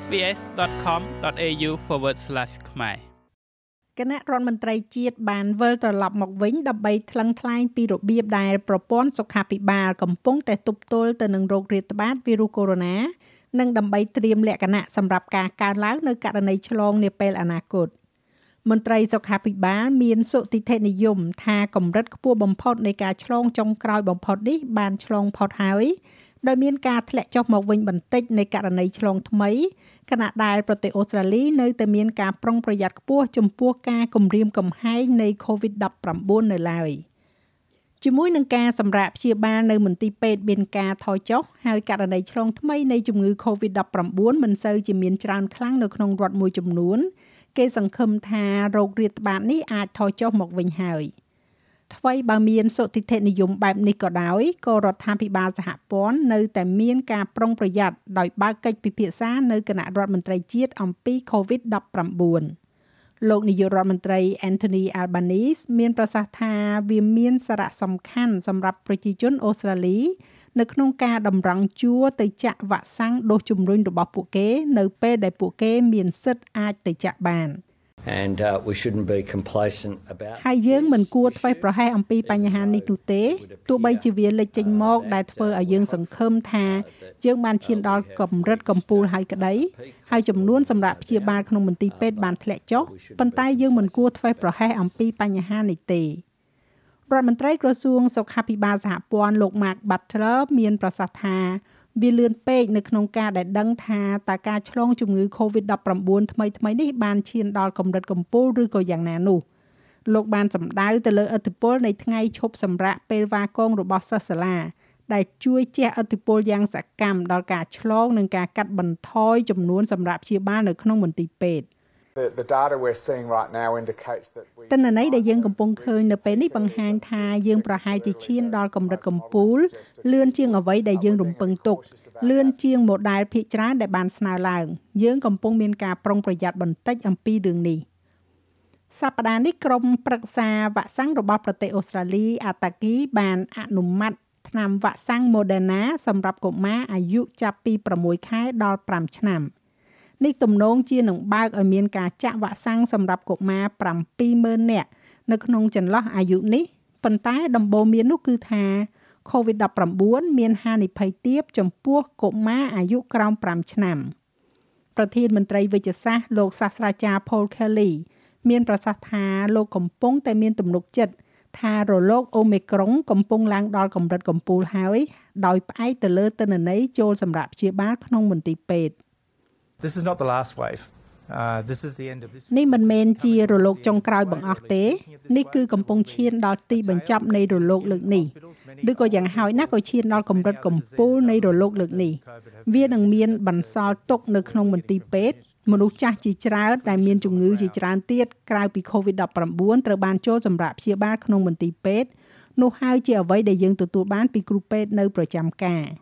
sbs.com.au/ ខ្មែរគណៈរដ្ឋមន្ត្រីជាតិបានវិលត្រឡប់មកវិញដើម្បីថ្លឹងថ្លែងពីរបៀបដែលប្រព័ន្ធសុខាភិបាលកំពុងតែទប់ទល់ទៅនឹងโรគរាតត្បាតវីរុសកូវីដ -19 និងដើម្បីត្រៀមលក្ខណៈសម្រាប់ការកើនឡើងនៅករណីឆ្លងនាពេលអនាគតមន្ត្រីសុខាភិបាលមានសុតិធិនិយមថាកម្រិតខ្ពស់បំផុតនៃការឆ្លងចុងក្រោយបំផុតនេះបានឆ្លងផុតហើយ ដោយមានការធ្លាក់ចុះមកវិញបន្តិចនៃករណីឆ្លងថ្មីខណៈដែលប្រទេសអូស្ត្រាលីនៅតែមានការប្រុងប្រយ័ត្នខ្ពស់ចំពោះការគំរាមកំហែងនៃ COVID-19 នៅឡើយជាមួយនឹងការសម្រាកព្យាបាលនៅមន្ទីរពេទ្យមានការថយចុះហើយករណីឆ្លងថ្មីនៃជំងឺ COVID-19 មិនសូវជាមានច្រើនខ្លាំងនៅក្នុងរដ្ឋមួយចំនួន គេសង្ឃឹមថាโรគរាតត្បាតនេះអាចថយចុះមកវិញហើយ។ ថ្មីបើមានសុតិធិនិយមបែបនេះក៏ដោយក៏រដ្ឋាភិបាលសហព័ន្ធនៅតែមានការប្រុងប្រយ័ត្នដោយបើកកិច្ចពិភាក្សានៅគណៈរដ្ឋមន្ត្រីជាតិអំពី COVID-19 លោកនាយករដ្ឋមន្ត្រី Anthony Albanese មានប្រសាសន៍ថាវាមានសារៈសំខាន់សម្រាប់ប្រជាជនអូស្ត្រាលី នៅក្នុងការតម្រង់ជួរទៅចាក់វ៉ាក់សាំងដូសជំរុញរបស់ពួកគេ នៅពេលដែលពួកគេមានសិទ្ធិអាចទៅចាក់បាន។ and uh, we shouldn't be complacent about ហើយយើងមិនគួរធ្វេសប្រហែសអំពីបញ្ហានេះនោះទេទោះបីជាវាលេចចេញមកដែលធ្វើឲ្យយើងសង្ឃឹមថាយើងបានឈានដល់កម្រិតកំពូលហើយក្តីហើយចំនួនសម្រាប់ព្យាបាលក្នុងមន្ទីរពេទ្យបានធ្លាក់ចុះប៉ុន្តែយើងមិនគួរធ្វេសប្រហែសអំពីបញ្ហានេះទេរដ្ឋមន្ត្រីក្រសួងសុខាភិបាលសហព័ន្ធលោក Mark Butler មានប្រសាសន៍ថា វាលឿនពេកនៅក្នុងការដែលដឹងថាតើការឆ្លងជំងឺ Covid-19 ថ្មីថ្មីនេះបានឈានដល់កម្រិតកំពូលឬក៏យ៉ាងណានោះលោកបានសម្ដៅទៅលើឥទ្ធិពលនៃថ្ងៃឈប់សម្រាកពេលវ៉ាកងរបស់សិស្សសាលា ដែលជួយជះឥទ្ធិពលយ៉ាងសកម្មដល់ការឆ្លងនិងការកាត់បន្ថយចំនួនសម្រាប់ព្យាបាលនៅក្នុងមន្ទីរពេទ្យ The, the data we're seeing right now indicates that we ទិន្នន័យដែលយើងកំពុងឃើញនៅពេលនេះបង្ហាញថាយើងប្រហែលជាឈានដល់កម្រិតកំពូលលឿនជាងអ្វីដែលយើងរំពឹងទុកលឿនជាង model ភាគច្រើនដែលបានស្នើឡើងយើងកំពុងមានការប្រុងប្រយ័ត្នបន្តិចអំពីរឿងនេះសប្តាហ៍នេះក្រុមប្រឹក្សាវ៉ាក់សាំងរបស់ប្រទេសអូស្ត្រាលីអាតាគីបានអនុម័តថ្នាំវ៉ាក់សាំង Moderna សម្រាប់កុមារអាយុចាប់ពី6ខែដល់5ឆ្នាំ។ នេះទំនងជានឹងបើកឲ្យមានការចាក់វ៉ាក់សាំងសម្រាប់កុមារ70000នាក់នៅក្នុងចន្លោះអាយុនេះប៉ុន្តែដំបូងមាននោះគឺថា COVID-19 មានហានិភ័យទាបចំពោះកុមារអាយុក្រោម5ឆ្នាំប្រធានមន្ត្រីវិទ្យាសាស្ត្រលោកសាស្ត្រាចារ្យ Paul Kelly មានប្រសាសន៍ថាលោកកំពុងតែមានទំនុកចិត្តថារលកអូមីក្រុងកំពុងឡើងដល់កម្រិតកំពូលហើយ ដោយផ្អែកទៅលើទិន្នន័យចូលសម្រាប់ព្យាបាលក្នុងមន្ទីរពេទ្យ This is not the last wave. Uh, this is the end of this នេះមិនមែនជារលកចុងក្រោយបង្អស់ទេនេះគឺកំពុងឈានដល់ទីបញ្ចប់នៃរលកលើកនេះឬក៏យ៉ាងហោចណាស់ក៏ឈានដល់កម្រិតកំពូលនៃរលកលើកនេះវានឹងមានបន្សល់ទុកនៅក្នុងមន្ទីរពេទ្យមនុស្សចាស់ជាច្រើនដែលមានជំងឺជាច្រើនទៀតក្រៅពី COVID-19 ត្រូវបានចូលសម្រាប់ព្យាបាលក្នុងមន្ទីរពេទ្យនោះហើយជាអ្វីដែលយើងទទួលបានពីគ្រូពេទ្យនៅប្រចាំការ។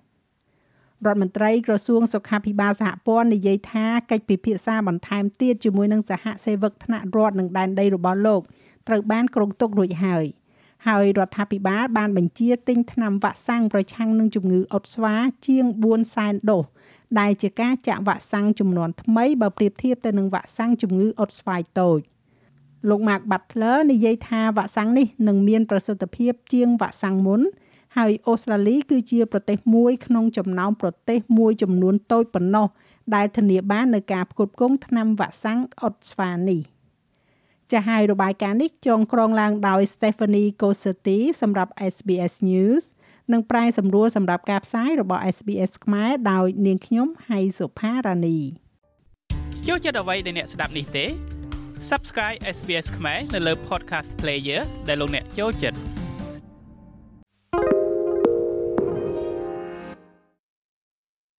រដ្ឋមន្ត្រីក្រសួងសុខាភិបាលសហព័ន្ធនិយាយថាកិច្ចពិភាក្សាបន្ថែមទៀតជាមួយនឹងសហសេវកថ្នាក់រដ្ឋនិងដែនដីរបស់លោកត្រូវបានគ្រោងទុករួចហើយហើយរដ្ឋាភិបាលបានបញ្ជាទិញថ្នាំវ៉ាក់សាំងប្រឆាំងនឹងជំងឺអុតស្វាជាង4សែនដូសដែលជាការចាក់វ៉ាក់សាំងចំនួនថ្មីបើប្រៀបធៀបទៅនឹងវ៉ាក់សាំងជំងឺអុតស្វាយតូចលោក Mark Butler និយាយថាវ៉ាក់សាំងនេះនឹងមានប្រសិទ្ធភាពជាងវ៉ាក់សាំងមុន ហើយអូស្ត្រាលីគឺជាប្រទេសមួយក្នុងចំណោមប្រទេសមួយចំនួនតូចប៉ុណ្ណោះដែលធានាបាននៅការផ្គត់ផ្គង់ថ្នាំវ៉ាក់សាំងអុតស្វានេះចាស់ហើយរបាយការណ៍នេះចងក្រងឡើងដោយ Stephanie Cosetti សម្រាប់ SBS News និងប្រាយសម្រួលសម្រាប់ការផ្សាយរបស់ SBS ខ្មែរដោយនាងខ្ញុំហៃសុផារ៉ានីចូលចិត្តអ្វីដែលអ្នកស្ដាប់នេះទេ Subscribe SBS ខ្មែរនៅលើ Podcast Player ដែលលោកអ្នកចូលចិត្ត